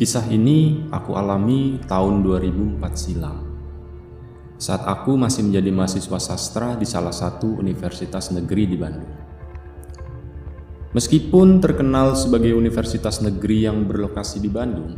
Kisah ini aku alami tahun 2004 silam. Saat aku masih menjadi mahasiswa sastra di salah satu universitas negeri di Bandung. Meskipun terkenal sebagai universitas negeri yang berlokasi di Bandung,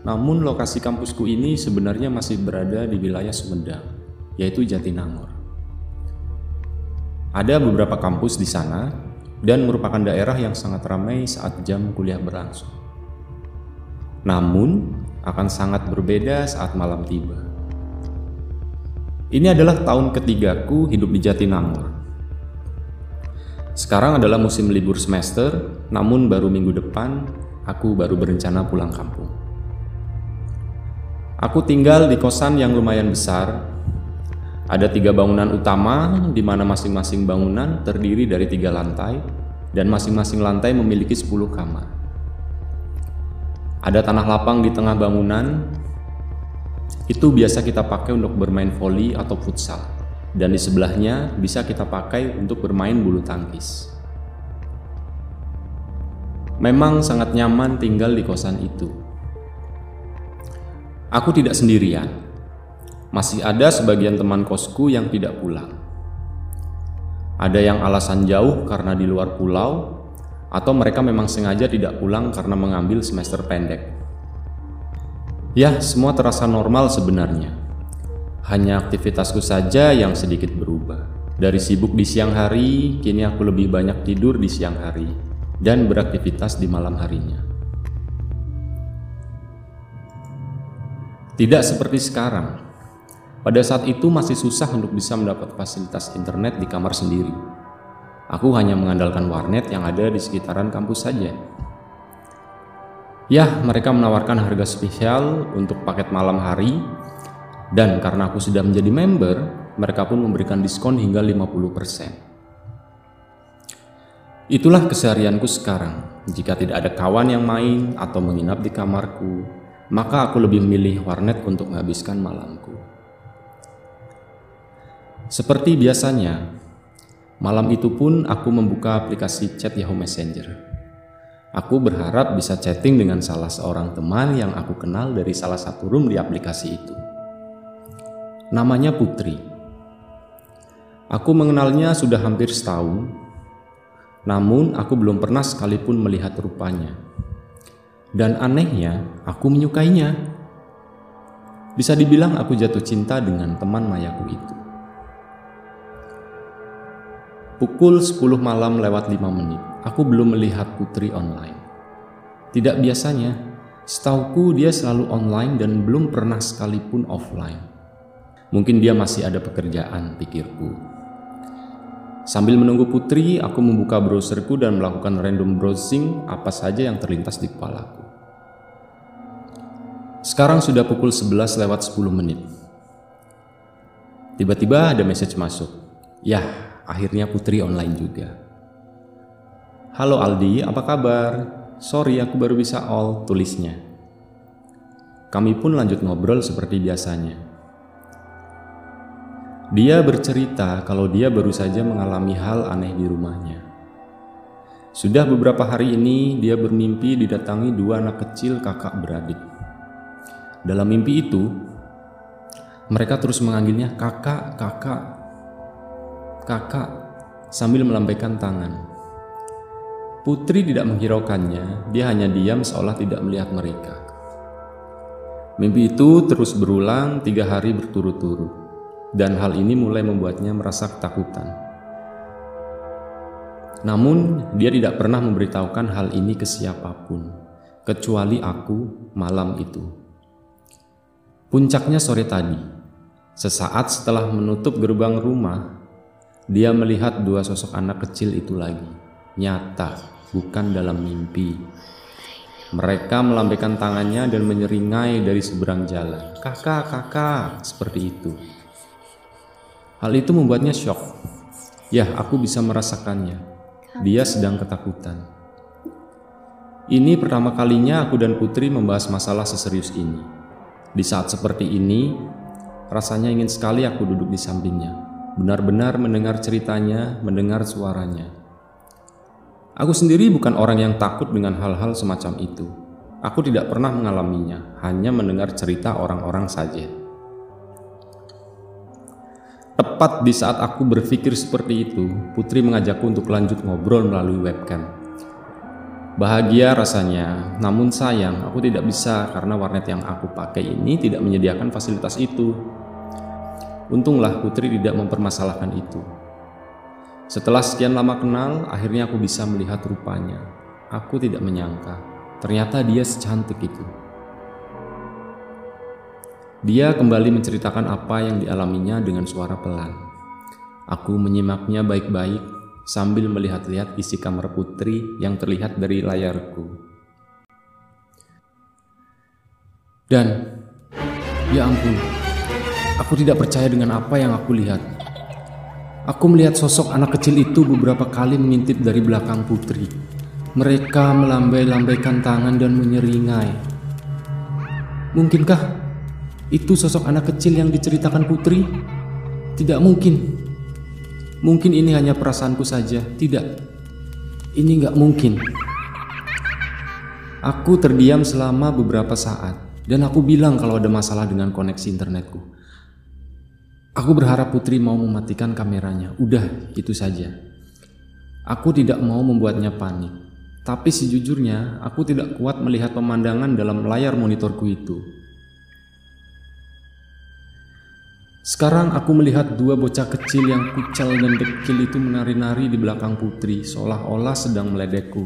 namun lokasi kampusku ini sebenarnya masih berada di wilayah Sumedang, yaitu Jatinangor. Ada beberapa kampus di sana dan merupakan daerah yang sangat ramai saat jam kuliah berlangsung. Namun, akan sangat berbeda saat malam tiba. Ini adalah tahun ketigaku hidup di Jatinangor sekarang adalah musim libur semester, namun baru minggu depan aku baru berencana pulang kampung. Aku tinggal di kosan yang lumayan besar. Ada tiga bangunan utama, di mana masing-masing bangunan terdiri dari tiga lantai, dan masing-masing lantai memiliki 10 kamar. Ada tanah lapang di tengah bangunan. Itu biasa kita pakai untuk bermain voli atau futsal dan di sebelahnya bisa kita pakai untuk bermain bulu tangkis. Memang sangat nyaman tinggal di kosan itu. Aku tidak sendirian. Masih ada sebagian teman kosku yang tidak pulang. Ada yang alasan jauh karena di luar pulau, atau mereka memang sengaja tidak pulang karena mengambil semester pendek. Ya, semua terasa normal sebenarnya. Hanya aktivitasku saja yang sedikit berubah. Dari sibuk di siang hari, kini aku lebih banyak tidur di siang hari dan beraktivitas di malam harinya. Tidak seperti sekarang. Pada saat itu masih susah untuk bisa mendapat fasilitas internet di kamar sendiri. Aku hanya mengandalkan warnet yang ada di sekitaran kampus saja. Ya, mereka menawarkan harga spesial untuk paket malam hari dan karena aku sudah menjadi member, mereka pun memberikan diskon hingga 50%. Itulah keseharianku sekarang. Jika tidak ada kawan yang main atau menginap di kamarku, maka aku lebih memilih warnet untuk menghabiskan malamku. Seperti biasanya, malam itu pun aku membuka aplikasi chat Yahoo Messenger. Aku berharap bisa chatting dengan salah seorang teman yang aku kenal dari salah satu room di aplikasi itu. Namanya Putri. Aku mengenalnya sudah hampir setahun, namun aku belum pernah sekalipun melihat rupanya. Dan anehnya, aku menyukainya. Bisa dibilang aku jatuh cinta dengan teman mayaku itu. Pukul 10 malam lewat 5 menit, aku belum melihat Putri online. Tidak biasanya, setauku dia selalu online dan belum pernah sekalipun offline. Mungkin dia masih ada pekerjaan, pikirku. Sambil menunggu putri, aku membuka browserku dan melakukan random browsing apa saja yang terlintas di kepalaku. Sekarang sudah pukul 11 lewat 10 menit. Tiba-tiba ada message masuk. Yah, akhirnya putri online juga. Halo Aldi, apa kabar? Sorry, aku baru bisa all, tulisnya. Kami pun lanjut ngobrol seperti biasanya. Dia bercerita kalau dia baru saja mengalami hal aneh di rumahnya. Sudah beberapa hari ini dia bermimpi didatangi dua anak kecil kakak beradik. Dalam mimpi itu, mereka terus memanggilnya kakak, kakak, kakak sambil melambaikan tangan. Putri tidak menghiraukannya, dia hanya diam seolah tidak melihat mereka. Mimpi itu terus berulang tiga hari berturut-turut dan hal ini mulai membuatnya merasa ketakutan. Namun, dia tidak pernah memberitahukan hal ini ke siapa pun, kecuali aku malam itu. Puncaknya sore tadi, sesaat setelah menutup gerbang rumah, dia melihat dua sosok anak kecil itu lagi, nyata, bukan dalam mimpi. Mereka melambaikan tangannya dan menyeringai dari seberang jalan. Kakak, kakak, seperti itu. Hal itu membuatnya shock. Ya, aku bisa merasakannya. Dia sedang ketakutan. Ini pertama kalinya aku dan Putri membahas masalah seserius ini. Di saat seperti ini, rasanya ingin sekali aku duduk di sampingnya, benar-benar mendengar ceritanya, mendengar suaranya. Aku sendiri bukan orang yang takut dengan hal-hal semacam itu. Aku tidak pernah mengalaminya, hanya mendengar cerita orang-orang saja. Tepat di saat aku berpikir seperti itu, Putri mengajakku untuk lanjut ngobrol melalui webcam. Bahagia rasanya, namun sayang aku tidak bisa karena warnet yang aku pakai ini tidak menyediakan fasilitas itu. Untunglah Putri tidak mempermasalahkan itu. Setelah sekian lama kenal, akhirnya aku bisa melihat rupanya. Aku tidak menyangka, ternyata dia secantik itu. Dia kembali menceritakan apa yang dialaminya dengan suara pelan. Aku menyimaknya baik-baik sambil melihat-lihat isi kamar putri yang terlihat dari layarku. Dan, ya ampun, aku tidak percaya dengan apa yang aku lihat. Aku melihat sosok anak kecil itu beberapa kali mengintip dari belakang putri. Mereka melambai-lambaikan tangan dan menyeringai. Mungkinkah itu sosok anak kecil yang diceritakan putri? Tidak mungkin. Mungkin ini hanya perasaanku saja. Tidak. Ini nggak mungkin. Aku terdiam selama beberapa saat dan aku bilang kalau ada masalah dengan koneksi internetku. Aku berharap Putri mau mematikan kameranya. Udah, itu saja. Aku tidak mau membuatnya panik. Tapi sejujurnya, aku tidak kuat melihat pemandangan dalam layar monitorku itu. Sekarang aku melihat dua bocah kecil yang kucal dan dekil itu menari-nari di belakang Putri, seolah-olah sedang meledekku.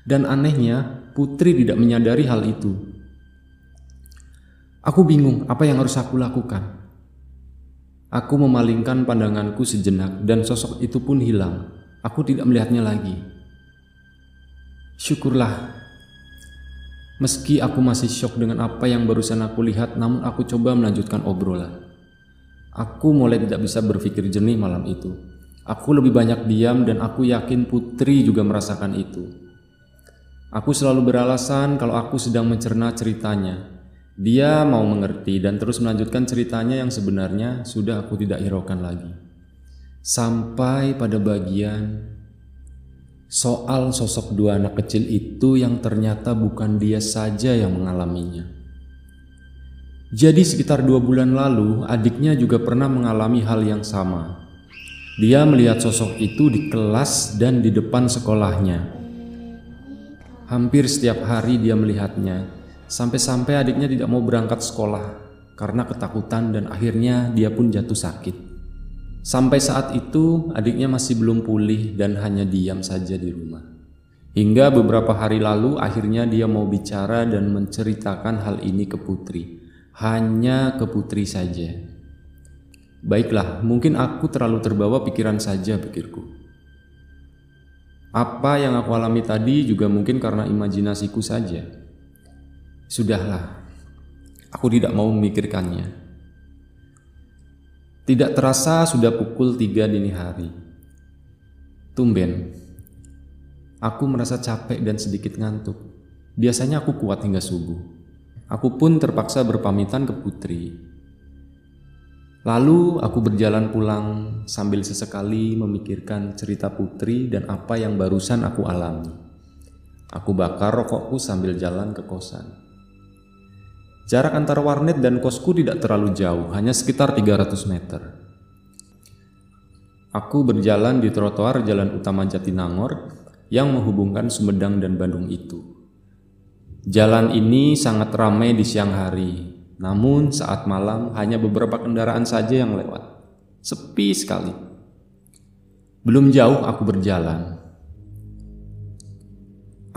Dan anehnya, Putri tidak menyadari hal itu. Aku bingung apa yang harus aku lakukan. Aku memalingkan pandanganku sejenak dan sosok itu pun hilang. Aku tidak melihatnya lagi. Syukurlah. Meski aku masih syok dengan apa yang barusan aku lihat, namun aku coba melanjutkan obrolan. Aku mulai tidak bisa berpikir jernih malam itu. Aku lebih banyak diam dan aku yakin Putri juga merasakan itu. Aku selalu beralasan kalau aku sedang mencerna ceritanya, dia mau mengerti dan terus melanjutkan ceritanya yang sebenarnya sudah aku tidak hiraukan lagi. Sampai pada bagian soal sosok dua anak kecil itu yang ternyata bukan dia saja yang mengalaminya. Jadi sekitar dua bulan lalu adiknya juga pernah mengalami hal yang sama. Dia melihat sosok itu di kelas dan di depan sekolahnya. Hampir setiap hari dia melihatnya Sampai-sampai adiknya tidak mau berangkat sekolah karena ketakutan dan akhirnya dia pun jatuh sakit. Sampai saat itu adiknya masih belum pulih dan hanya diam saja di rumah. Hingga beberapa hari lalu akhirnya dia mau bicara dan menceritakan hal ini ke Putri. Hanya ke Putri saja. Baiklah, mungkin aku terlalu terbawa pikiran saja pikirku. Apa yang aku alami tadi juga mungkin karena imajinasiku saja. Sudahlah, aku tidak mau memikirkannya. Tidak terasa sudah pukul tiga dini hari. Tumben, aku merasa capek dan sedikit ngantuk. Biasanya aku kuat hingga subuh. Aku pun terpaksa berpamitan ke Putri. Lalu aku berjalan pulang sambil sesekali memikirkan cerita Putri dan apa yang barusan aku alami. Aku bakar rokokku sambil jalan ke kosan. Jarak antara warnet dan kosku tidak terlalu jauh, hanya sekitar 300 meter. Aku berjalan di trotoar jalan utama Jatinangor yang menghubungkan Sumedang dan Bandung itu. Jalan ini sangat ramai di siang hari, namun saat malam hanya beberapa kendaraan saja yang lewat. Sepi sekali. Belum jauh aku berjalan,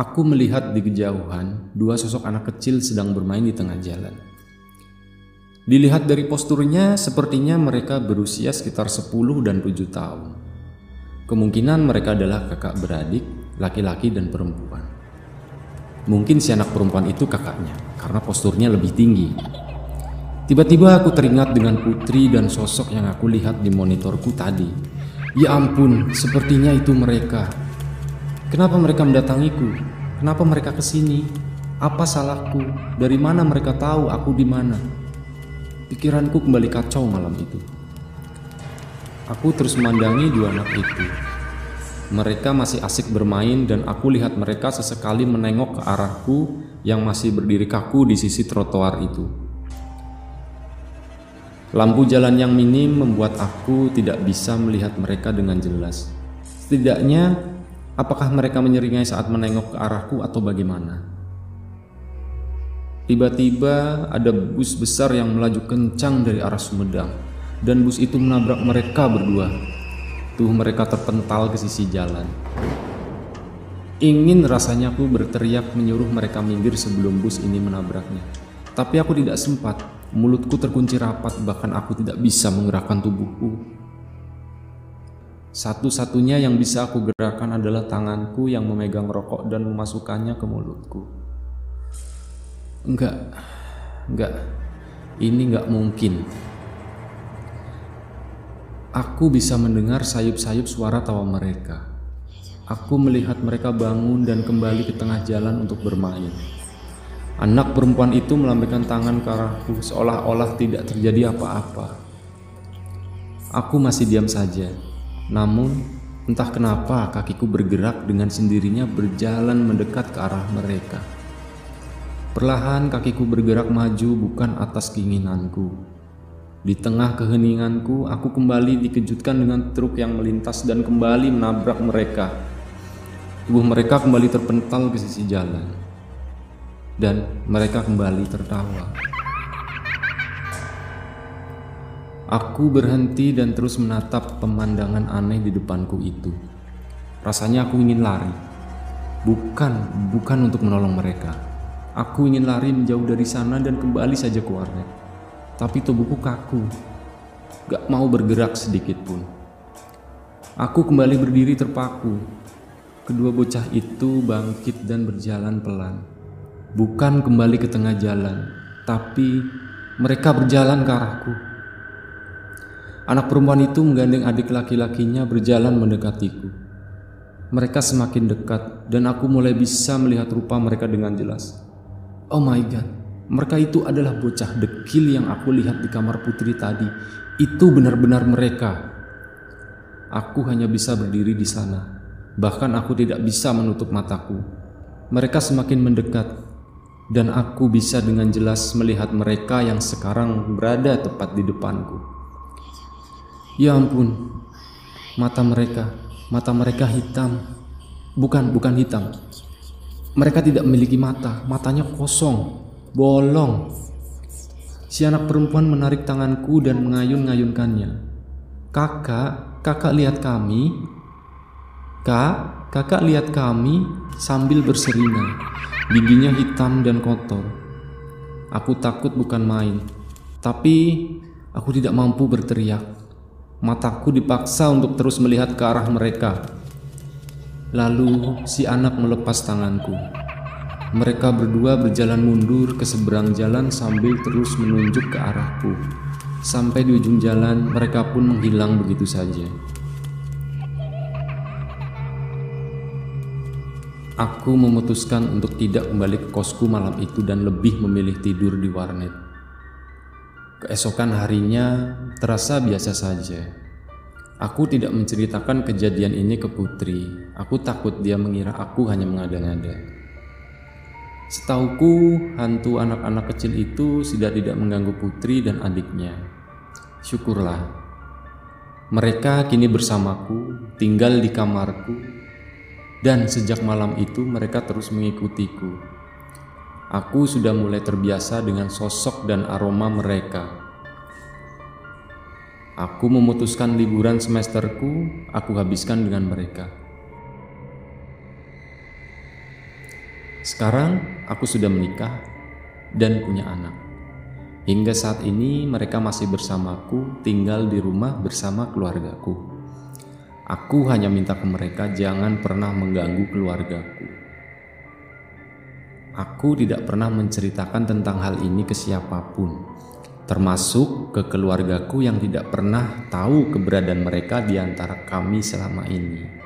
Aku melihat di kejauhan dua sosok anak kecil sedang bermain di tengah jalan. Dilihat dari posturnya, sepertinya mereka berusia sekitar 10 dan 7 tahun. Kemungkinan mereka adalah kakak beradik, laki-laki dan perempuan. Mungkin si anak perempuan itu kakaknya, karena posturnya lebih tinggi. Tiba-tiba aku teringat dengan putri dan sosok yang aku lihat di monitorku tadi. Ya ampun, sepertinya itu mereka. Kenapa mereka mendatangiku? Kenapa mereka ke sini? Apa salahku? Dari mana mereka tahu aku di mana? Pikiranku kembali kacau malam itu. Aku terus memandangi dua anak itu. Mereka masih asik bermain dan aku lihat mereka sesekali menengok ke arahku yang masih berdiri kaku di sisi trotoar itu. Lampu jalan yang minim membuat aku tidak bisa melihat mereka dengan jelas. Setidaknya, apakah mereka menyeringai saat menengok ke arahku atau bagaimana? Tiba-tiba ada bus besar yang melaju kencang dari arah Sumedang, dan bus itu menabrak mereka berdua Tubuh mereka terpental ke sisi jalan. Ingin rasanya aku berteriak menyuruh mereka minggir sebelum bus ini menabraknya. Tapi aku tidak sempat. Mulutku terkunci rapat, bahkan aku tidak bisa menggerakkan tubuhku. Satu-satunya yang bisa aku gerakkan adalah tanganku yang memegang rokok dan memasukkannya ke mulutku. Enggak, enggak, ini enggak mungkin. Aku bisa mendengar sayup-sayup suara tawa mereka. Aku melihat mereka bangun dan kembali ke tengah jalan untuk bermain. Anak perempuan itu melambaikan tangan ke arahku seolah-olah tidak terjadi apa-apa. Aku masih diam saja. Namun, entah kenapa kakiku bergerak dengan sendirinya berjalan mendekat ke arah mereka. Perlahan kakiku bergerak maju bukan atas keinginanku, di tengah keheninganku, aku kembali dikejutkan dengan truk yang melintas dan kembali menabrak mereka. Tubuh mereka kembali terpental ke sisi jalan, dan mereka kembali tertawa. Aku berhenti dan terus menatap pemandangan aneh di depanku itu. Rasanya aku ingin lari, bukan bukan untuk menolong mereka. Aku ingin lari menjauh dari sana dan kembali saja ke warnet tapi tubuhku kaku, gak mau bergerak sedikit pun. Aku kembali berdiri terpaku. Kedua bocah itu bangkit dan berjalan pelan. Bukan kembali ke tengah jalan, tapi mereka berjalan ke arahku. Anak perempuan itu menggandeng adik laki-lakinya berjalan mendekatiku. Mereka semakin dekat dan aku mulai bisa melihat rupa mereka dengan jelas. Oh my god, mereka itu adalah bocah dekil yang aku lihat di kamar putri tadi. Itu benar-benar mereka. Aku hanya bisa berdiri di sana. Bahkan aku tidak bisa menutup mataku. Mereka semakin mendekat dan aku bisa dengan jelas melihat mereka yang sekarang berada tepat di depanku. Ya ampun, mata mereka, mata mereka hitam. Bukan, bukan hitam. Mereka tidak memiliki mata, matanya kosong bolong. Si anak perempuan menarik tanganku dan mengayun-ngayunkannya. Kakak, kakak lihat kami. Kak, kakak lihat kami sambil berseringai. Giginya hitam dan kotor. Aku takut bukan main, tapi aku tidak mampu berteriak. Mataku dipaksa untuk terus melihat ke arah mereka. Lalu si anak melepas tanganku. Mereka berdua berjalan mundur ke seberang jalan sambil terus menunjuk ke arahku. Sampai di ujung jalan, mereka pun menghilang begitu saja. Aku memutuskan untuk tidak kembali ke kosku malam itu dan lebih memilih tidur di warnet. Keesokan harinya terasa biasa saja. Aku tidak menceritakan kejadian ini ke Putri. Aku takut dia mengira aku hanya mengada-ngada. Setauku, hantu anak-anak kecil itu sudah tidak mengganggu putri dan adiknya. Syukurlah. Mereka kini bersamaku, tinggal di kamarku, dan sejak malam itu mereka terus mengikutiku. Aku sudah mulai terbiasa dengan sosok dan aroma mereka. Aku memutuskan liburan semesterku, aku habiskan dengan mereka. Sekarang aku sudah menikah dan punya anak. Hingga saat ini mereka masih bersamaku, tinggal di rumah bersama keluargaku. Aku hanya minta ke mereka jangan pernah mengganggu keluargaku. Aku tidak pernah menceritakan tentang hal ini ke siapa pun, termasuk ke keluargaku yang tidak pernah tahu keberadaan mereka di antara kami selama ini.